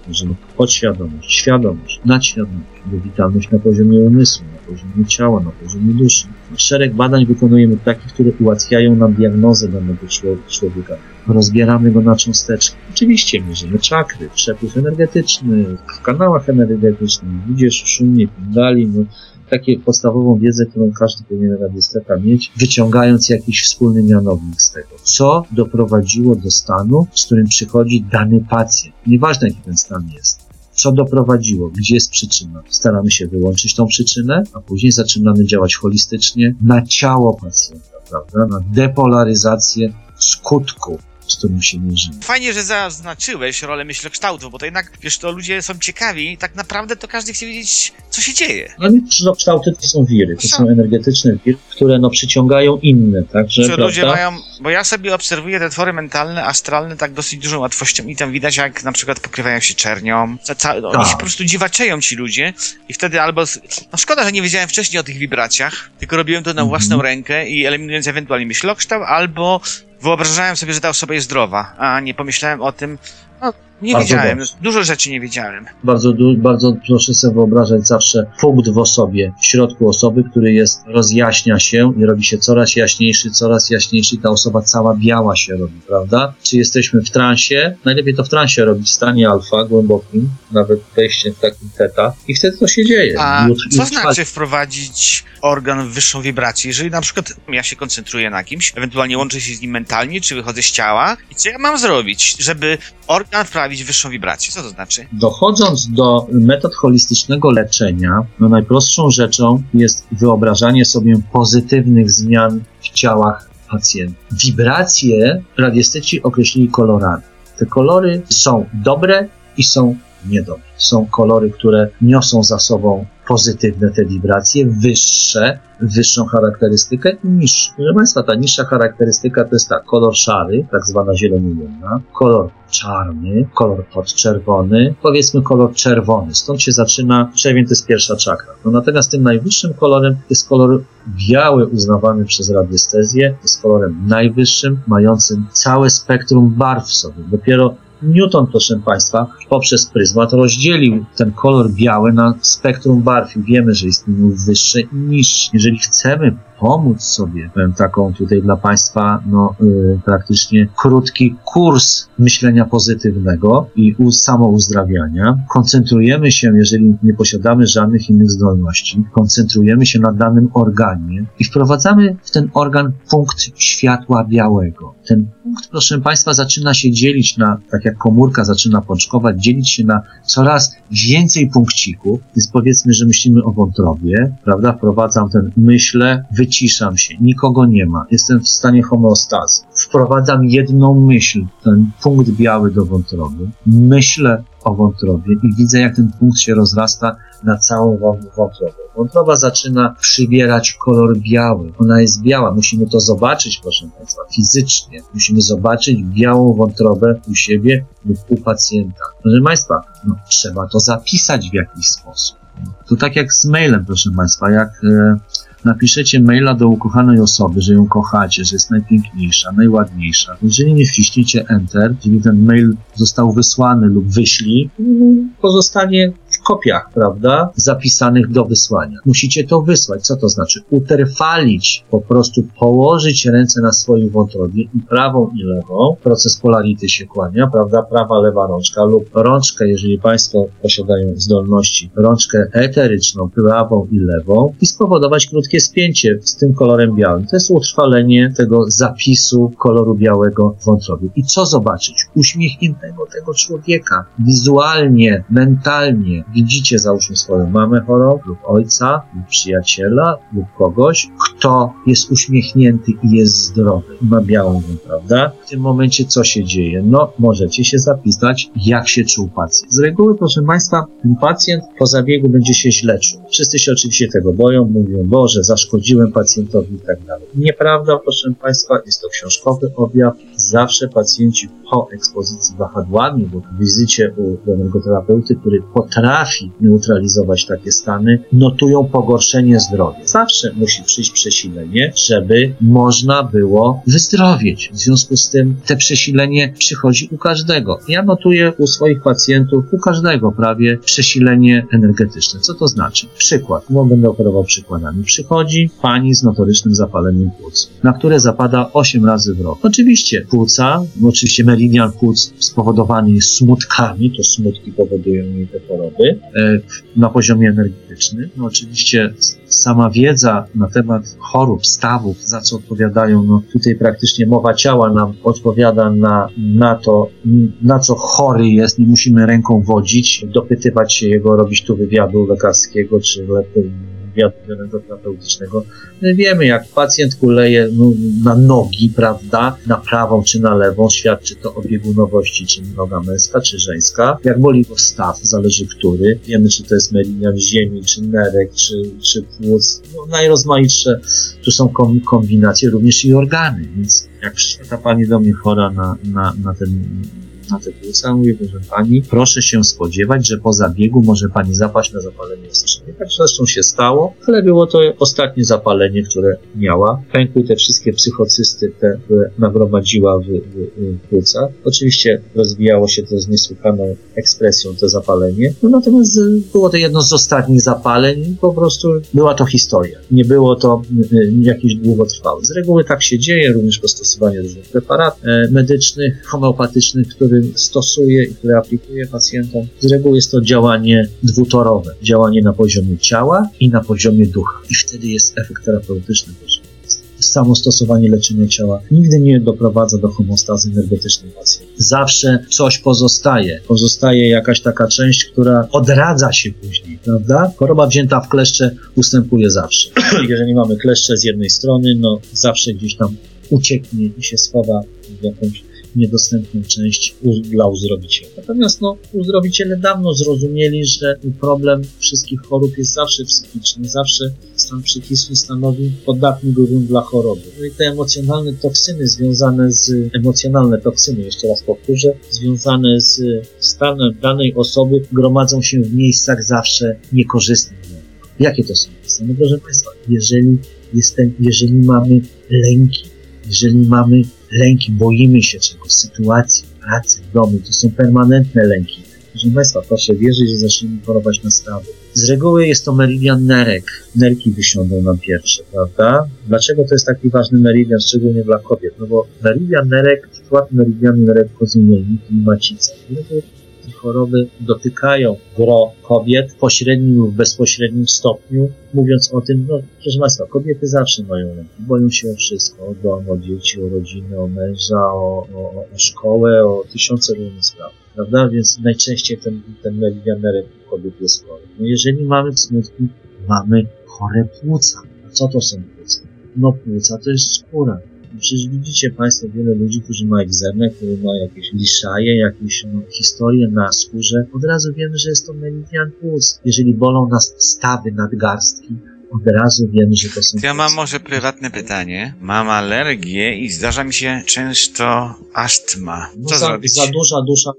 Mierzymy podświadomość, świadomość, nadświadomość, witalność na poziomie umysłu, na poziomie ciała, na poziomie duszy. Szereg badań wykonujemy takich, które ułatwiają nam diagnozę danego człowieka rozbieramy go na cząsteczki. Oczywiście mierzymy czakry, przepływ energetyczny, w kanałach energetycznych, widzisz, szumnie, pindali, no, takie podstawową wiedzę, którą każdy powinien radiosteta mieć, wyciągając jakiś wspólny mianownik z tego. Co doprowadziło do stanu, z którym przychodzi dany pacjent? Nieważne, jaki ten stan jest co doprowadziło, gdzie jest przyczyna. Staramy się wyłączyć tą przyczynę, a później zaczynamy działać holistycznie na ciało pacjenta, prawda? Na depolaryzację skutku z którym się mierzymy. Fajnie, że zaznaczyłeś rolę myślokształtu, bo to jednak, wiesz, to ludzie są ciekawi tak naprawdę to każdy chce wiedzieć, co się dzieje. No myślokształty to są wiry, to są energetyczne wiry, które no przyciągają inne, także, Że ludzie mają, bo ja sobie obserwuję te twory mentalne, astralne tak dosyć dużą łatwością i tam widać, jak na przykład pokrywają się czernią, ca, no, oni się po prostu dziwaczeją ci ludzie i wtedy albo, no szkoda, że nie wiedziałem wcześniej o tych wibracjach, tylko robiłem to na mhm. własną rękę i eliminując ewentualnie myślokształt, albo wyobrażałem sobie, że ta osoba jest zdrowa, a nie pomyślałem o tym, no, Nie Bardzo wiedziałem, dobrze. dużo rzeczy nie wiedziałem. Bardzo, du- bardzo proszę sobie wyobrażać zawsze punkt w osobie, w środku osoby, który jest, rozjaśnia się i robi się coraz jaśniejszy, coraz jaśniejszy ta osoba cała biała się robi, prawda? Czy jesteśmy w transie? Najlepiej to w transie robić, w stanie alfa, głębokim, nawet wejście w taki teta i wtedy to się dzieje. A co znaczy wprowadzić organ w wyższą wibrację? Jeżeli na przykład ja się koncentruję na kimś, ewentualnie łączę się z nim mentalnie, czy wychodzę z ciała, i co ja mam zrobić, żeby organ wprawić w wyższą wibrację? Co to znaczy? Dochodząc do metod holistycznego leczenia, no najprostszą rzeczą jest wyobrażanie sobie pozytywnych zmian w ciałach pacjenta. Wibracje radiesteci określili kolorami. Te kolory są dobre i są niedobre. Są kolory, które niosą za sobą pozytywne te wibracje, wyższe, wyższą charakterystykę niższe. Proszę Państwa, ta niższa charakterystyka to jest tak, kolor szary, tak zwana zieloniujemna, kolor czarny, kolor podczerwony, powiedzmy kolor czerwony. Stąd się zaczyna, czerwień to jest pierwsza czakra. No natomiast tym najwyższym kolorem jest kolor biały uznawany przez radiestezję, jest kolorem najwyższym, mającym całe spektrum barw w sobie. Dopiero Newton, proszę Państwa, poprzez pryzmat rozdzielił ten kolor biały na spektrum barw i wiemy, że istnieją wyższe i niższe. Jeżeli chcemy pomóc sobie, powiem taką tutaj dla Państwa, no yy, praktycznie krótki kurs myślenia pozytywnego i samouzdrawiania, koncentrujemy się, jeżeli nie posiadamy żadnych innych zdolności, koncentrujemy się na danym organie i wprowadzamy w ten organ punkt światła białego. Ten punkt, proszę Państwa, zaczyna się dzielić na, tak jak komórka zaczyna pączkować, dzielić się na coraz więcej punkcików, więc powiedzmy, że myślimy o wątrobie, prawda? Wprowadzam ten myślę, wyciszam się, nikogo nie ma, jestem w stanie homeostazy. Wprowadzam jedną myśl, ten punkt biały do wątroby, myślę o wątrobie i widzę, jak ten punkt się rozrasta na całą wą- wątrobę. Wątroba zaczyna przybierać kolor biały. Ona jest biała. Musimy to zobaczyć, proszę Państwa, fizycznie. Musimy zobaczyć białą wątrobę u siebie lub u pacjenta. Proszę Państwa, no, trzeba to zapisać w jakiś sposób. To tak jak z mailem, proszę Państwa, jak e, napiszecie maila do ukochanej osoby, że ją kochacie, że jest najpiękniejsza, najładniejsza. Jeżeli nie wciśniecie Enter, czyli ten mail został wysłany lub wyślij, pozostanie w kopiach, prawda, zapisanych do wysłania. Musicie to wysłać. Co to znaczy? Utrwalić, po prostu położyć ręce na swojej wątrobie i prawą i lewą. Proces polarity się kłania, prawda, prawa, lewa rączka lub rączkę, jeżeli Państwo posiadają zdolności, rączkę eteryczną, prawą i lewą i spowodować krótkie spięcie z tym kolorem białym. To jest utrwalenie tego zapisu koloru białego w wątrobie. I co zobaczyć? Uśmiechniętego tego człowieka. Wizualnie, mentalnie. Widzicie, załóżmy swoją mamę chorą, lub ojca, lub przyjaciela, lub kogoś, kto jest uśmiechnięty i jest zdrowy. Ma białą, prawda? W tym momencie co się dzieje? No, możecie się zapisać, jak się czuł pacjent. Z reguły, proszę Państwa, ten pacjent po zabiegu będzie się źle czuł. Wszyscy się oczywiście tego boją, mówią, Boże, zaszkodziłem pacjentowi i tak dalej. Nieprawda, proszę Państwa, jest to książkowy objaw. Zawsze pacjenci po ekspozycji wahadłami lub wizycie u energoterapeuty, który potrafi neutralizować takie stany, notują pogorszenie zdrowia. Zawsze musi przyjść przesilenie, żeby można było wyzdrowieć. W związku z tym te przesilenie przychodzi u każdego. Ja notuję u swoich pacjentów, u każdego prawie przesilenie energetyczne. Co to znaczy? Przykład, no będę operował przykładami. Przychodzi pani z notorycznym zapaleniem płuc, na które zapada 8 razy w rok. Oczywiście płuca, oczywiście meridian płuc spowodowany jest smutkami, to smutki powodują jej te choroby e, na poziomie energetycznym. No oczywiście sama wiedza na temat chorób, stawów, za co odpowiadają, no tutaj praktycznie mowa ciała nam odpowiada na, na to, na co chory jest, nie musimy ręką wodzić, dopytywać się jego, robić tu wywiadu lekarskiego, czy lepiej wywiadu terapeutycznego. My wiemy, jak pacjent kuleje no, na nogi, prawda, na prawą czy na lewą, świadczy to o biegunowości, czy noga męska, czy żeńska. Jak boli go staw, zależy który. Wiemy, czy to jest meridian ziemi, czy nerek, czy, czy płuc. No, najrozmaitsze tu są kom, kombinacje, również i organy, więc jak przyszła ta pani do mnie chora na, na, na ten na płuca. Mówię, proszę pani, proszę się spodziewać, że po zabiegu może pani zapaść na zapalenie ostrzenie. Tak zresztą się stało, ale było to ostatnie zapalenie, które miała. Pękły te wszystkie psychocysty, te, które nagromadziła w, w, w płucach. Oczywiście rozwijało się to z niesłychaną ekspresją, to zapalenie. No, natomiast y, było to jedno z ostatnich zapaleń po prostu była to historia. Nie było to y, y, jakieś długotrwałe. Z reguły tak się dzieje, również po stosowaniu różnych preparatów e, medycznych, homeopatycznych, które stosuje i które aplikuje pacjentom. Z reguły jest to działanie dwutorowe. Działanie na poziomie ciała i na poziomie ducha. I wtedy jest efekt terapeutyczny też samo stosowanie leczenia ciała nigdy nie doprowadza do homostazy energetycznej pacjenta. Zawsze coś pozostaje. Pozostaje jakaś taka część, która odradza się później, prawda? Choroba wzięta w kleszcze ustępuje zawsze. Jeżeli mamy kleszcze z jednej strony, no zawsze gdzieś tam ucieknie i się schowa w jakąś niedostępną część dla uzdrowiciela. Natomiast no, uzdrowiciele dawno zrozumieli, że problem wszystkich chorób jest zawsze psychiczny, zawsze stan psychiczny stanowi podatny grunt dla choroby. No i te emocjonalne toksyny związane z, emocjonalne toksyny, jeszcze raz powtórzę, związane z stanem danej osoby gromadzą się w miejscach zawsze niekorzystnych. Jakie to są miejsca? No proszę Państwa, jeżeli, jestem, jeżeli mamy lęki, jeżeli mamy lęki, boimy się czegoś, sytuacji, pracy, domu, to są permanentne lęki. Proszę Państwa, proszę wierzyć, że zaczniemy chorować na stawy. Z reguły jest to meridian nerek. Nerki wysiądą nam pierwsze, prawda? Dlaczego to jest taki ważny meridian, szczególnie dla kobiet? No bo meridian nerek, przykład meridianu nerek kozymiennik i macica choroby dotykają gro kobiet w pośrednim lub bezpośrednim stopniu, mówiąc o tym, no proszę Państwa, kobiety zawsze mają lęki, boją się o wszystko, o dom, o dzieci, o rodzinę, o męża, o, o, o szkołę, o tysiące różnych spraw, prawda? Więc najczęściej ten, ten meridianerek kobiet jest chory. No jeżeli mamy smutki, mamy chore płuca. A co to są płuca? No płuca to jest skóra. Przecież widzicie Państwo wiele ludzi, którzy ma egzemę, którzy ma jakieś liszaje, jakieś no, historie na skórze. Od razu wiemy, że jest to meridian płuc. Jeżeli bolą nas stawy nadgarstki, od razu wiemy, że to są... Ja mam może prywatne pytanie. Mam alergię i zdarza mi się często astma. Co no, za, zrobić? Za duża dusza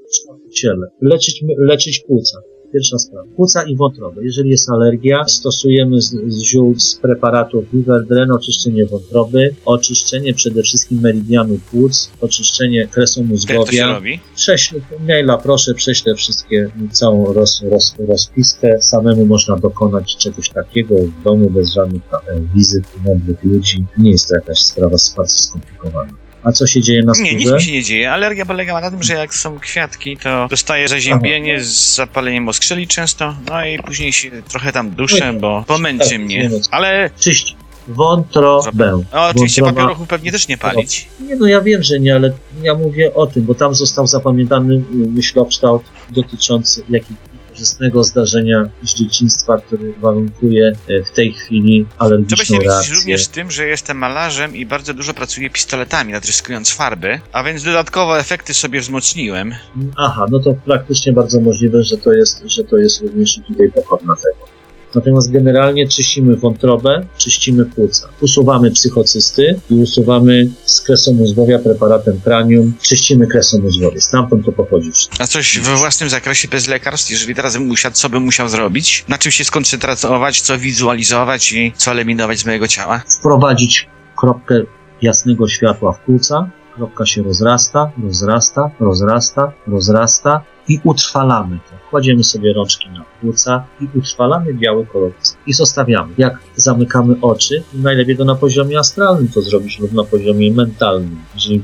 w ciele. Leczyć, leczyć płuca. Pierwsza sprawa. Płuca i wątrobę. Jeżeli jest alergia, stosujemy z, z ziół, z preparatów Viverdren, oczyszczenie wątroby, oczyszczenie przede wszystkim meridianu płuc, oczyszczenie kresu mózgowia. Jak to się robi? Prześlę, maila proszę, prześlę wszystkie, całą roz, roz, rozpiskę. Samemu można dokonać czegoś takiego w domu, bez żadnych e, wizyt mądrych ludzi. Nie jest to jakaś sprawa bardzo skomplikowana. A co się dzieje na skórze? Nie, nic mi się nie dzieje. Alergia polega na tym, że jak są kwiatki, to dostaję zaziębienie z zapaleniem oskrzeli często, no i później się trochę tam duszę, bo pomęczy mnie. Ale... Czyść wątrobę. No, oczywiście Wątroba... papierochu pewnie też nie palić. Nie, no ja wiem, że nie, ale ja mówię o tym, bo tam został zapamiętany myślokształt dotyczący jakich korzystnego zdarzenia z dzieciństwa, który warunkuje e, w tej chwili alergiczną Trzeba się również tym, że jestem malarzem i bardzo dużo pracuję pistoletami, natryskując farby, a więc dodatkowo efekty sobie wzmocniłem. Aha, no to praktycznie bardzo możliwe, że to jest, że to jest również tutaj pochodna tego. Natomiast generalnie czyścimy wątrobę, czyścimy płuca. Usuwamy psychocysty i usuwamy z kresu mózgowia preparatem pranium. Czyścimy kresą mózgowie. Stamtąd to pochodzi. A coś we własnym zakresie bez lekarstw, jeżeli teraz bym usiadł, co bym musiał zrobić? Na czym się skoncentrować, co wizualizować i co eliminować z mojego ciała? Wprowadzić kropkę jasnego światła w płuca, kropka się rozrasta, rozrasta, rozrasta, rozrasta i utrwalamy to. Kładziemy sobie rączki na płuca i utrwalamy biały kolor i zostawiamy. Jak zamykamy oczy, najlepiej to na poziomie astralnym to zrobić lub na poziomie mentalnym. Jeżeli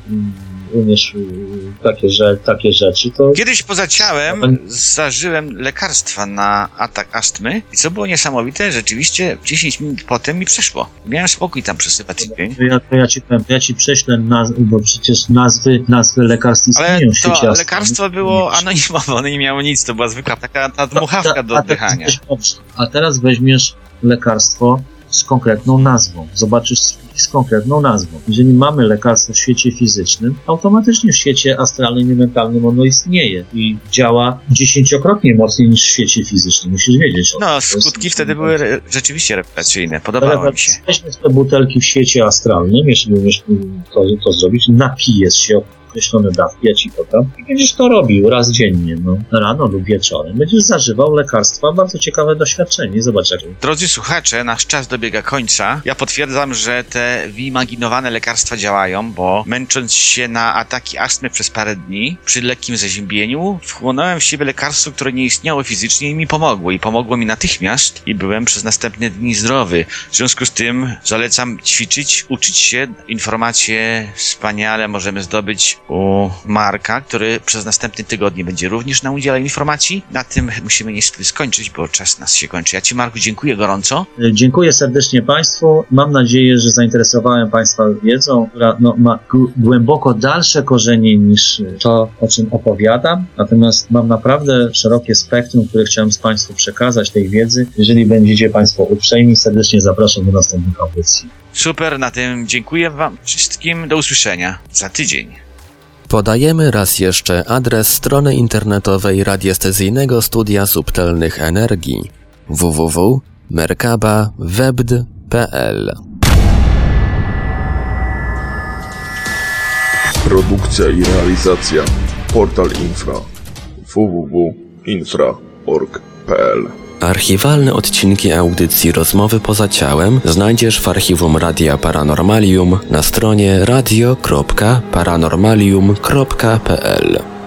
umiesz y, takie, że, takie rzeczy, to... Kiedyś poza ciałem zażyłem lekarstwa na atak astmy i co było niesamowite, rzeczywiście 10 minut potem mi przeszło. Miałem spokój tam przez chyba tydzień. Ja, to ja, ci, ja ci prześlę, nazwy, bo przecież nazwy, nazwy lekarstw istnieją w Ale to lekarstwo było anonimowe, one nie miało nic, to była zwykła taka ta dmuchawka do oddychania. A teraz weźmiesz lekarstwo z konkretną nazwą. Zobaczysz z konkretną nazwą. Jeżeli mamy lekarstwo w świecie fizycznym, automatycznie w świecie astralnym i mentalnym ono istnieje i działa dziesięciokrotnie mocniej niż w świecie fizycznym. Musisz wiedzieć o tym. No, skutki wtedy były re rzeczywiście reprezentacyjne. Podobało mi się. Weźmy te butelki w świecie astralnym, jeśli umiesz to, to zrobić, napijesz się określone dawki, ja ci podam. I będziesz to robił raz dziennie, no, rano lub wieczorem. Będziesz zażywał lekarstwa, bardzo ciekawe doświadczenie. Zobacz, jak Drodzy słuchacze, nasz czas dobiega końca. Ja potwierdzam, że te wyimaginowane lekarstwa działają, bo męcząc się na ataki astmy przez parę dni, przy lekkim zaziębieniu, wchłonąłem w siebie lekarstwo, które nie istniało fizycznie i mi pomogło. I pomogło mi natychmiast i byłem przez następne dni zdrowy. W związku z tym zalecam ćwiczyć, uczyć się. Informacje wspaniale możemy zdobyć u Marka, który przez następne tygodnie będzie również nam udzielał informacji. Na tym musimy niestety skończyć, bo czas nas się kończy. Ja Ci, Marku, dziękuję gorąco. Dziękuję serdecznie Państwu. Mam nadzieję, że zainteresowałem Państwa wiedzą, która no, ma gł- głęboko dalsze korzenie niż to, o czym opowiadam. Natomiast mam naprawdę szerokie spektrum, które chciałem z Państwu przekazać tej wiedzy. Jeżeli będziecie Państwo uprzejmi, serdecznie zapraszam do następnych audycji. Super, na tym dziękuję Wam wszystkim. Do usłyszenia za tydzień. Podajemy raz jeszcze adres strony internetowej radiestezyjnego studia subtelnych energii www.merkaba.webd.pl Produkcja i realizacja Portal Infra www.infra.org.pl Archiwalne odcinki audycji Rozmowy poza ciałem znajdziesz w archiwum Radia Paranormalium na stronie radio.paranormalium.pl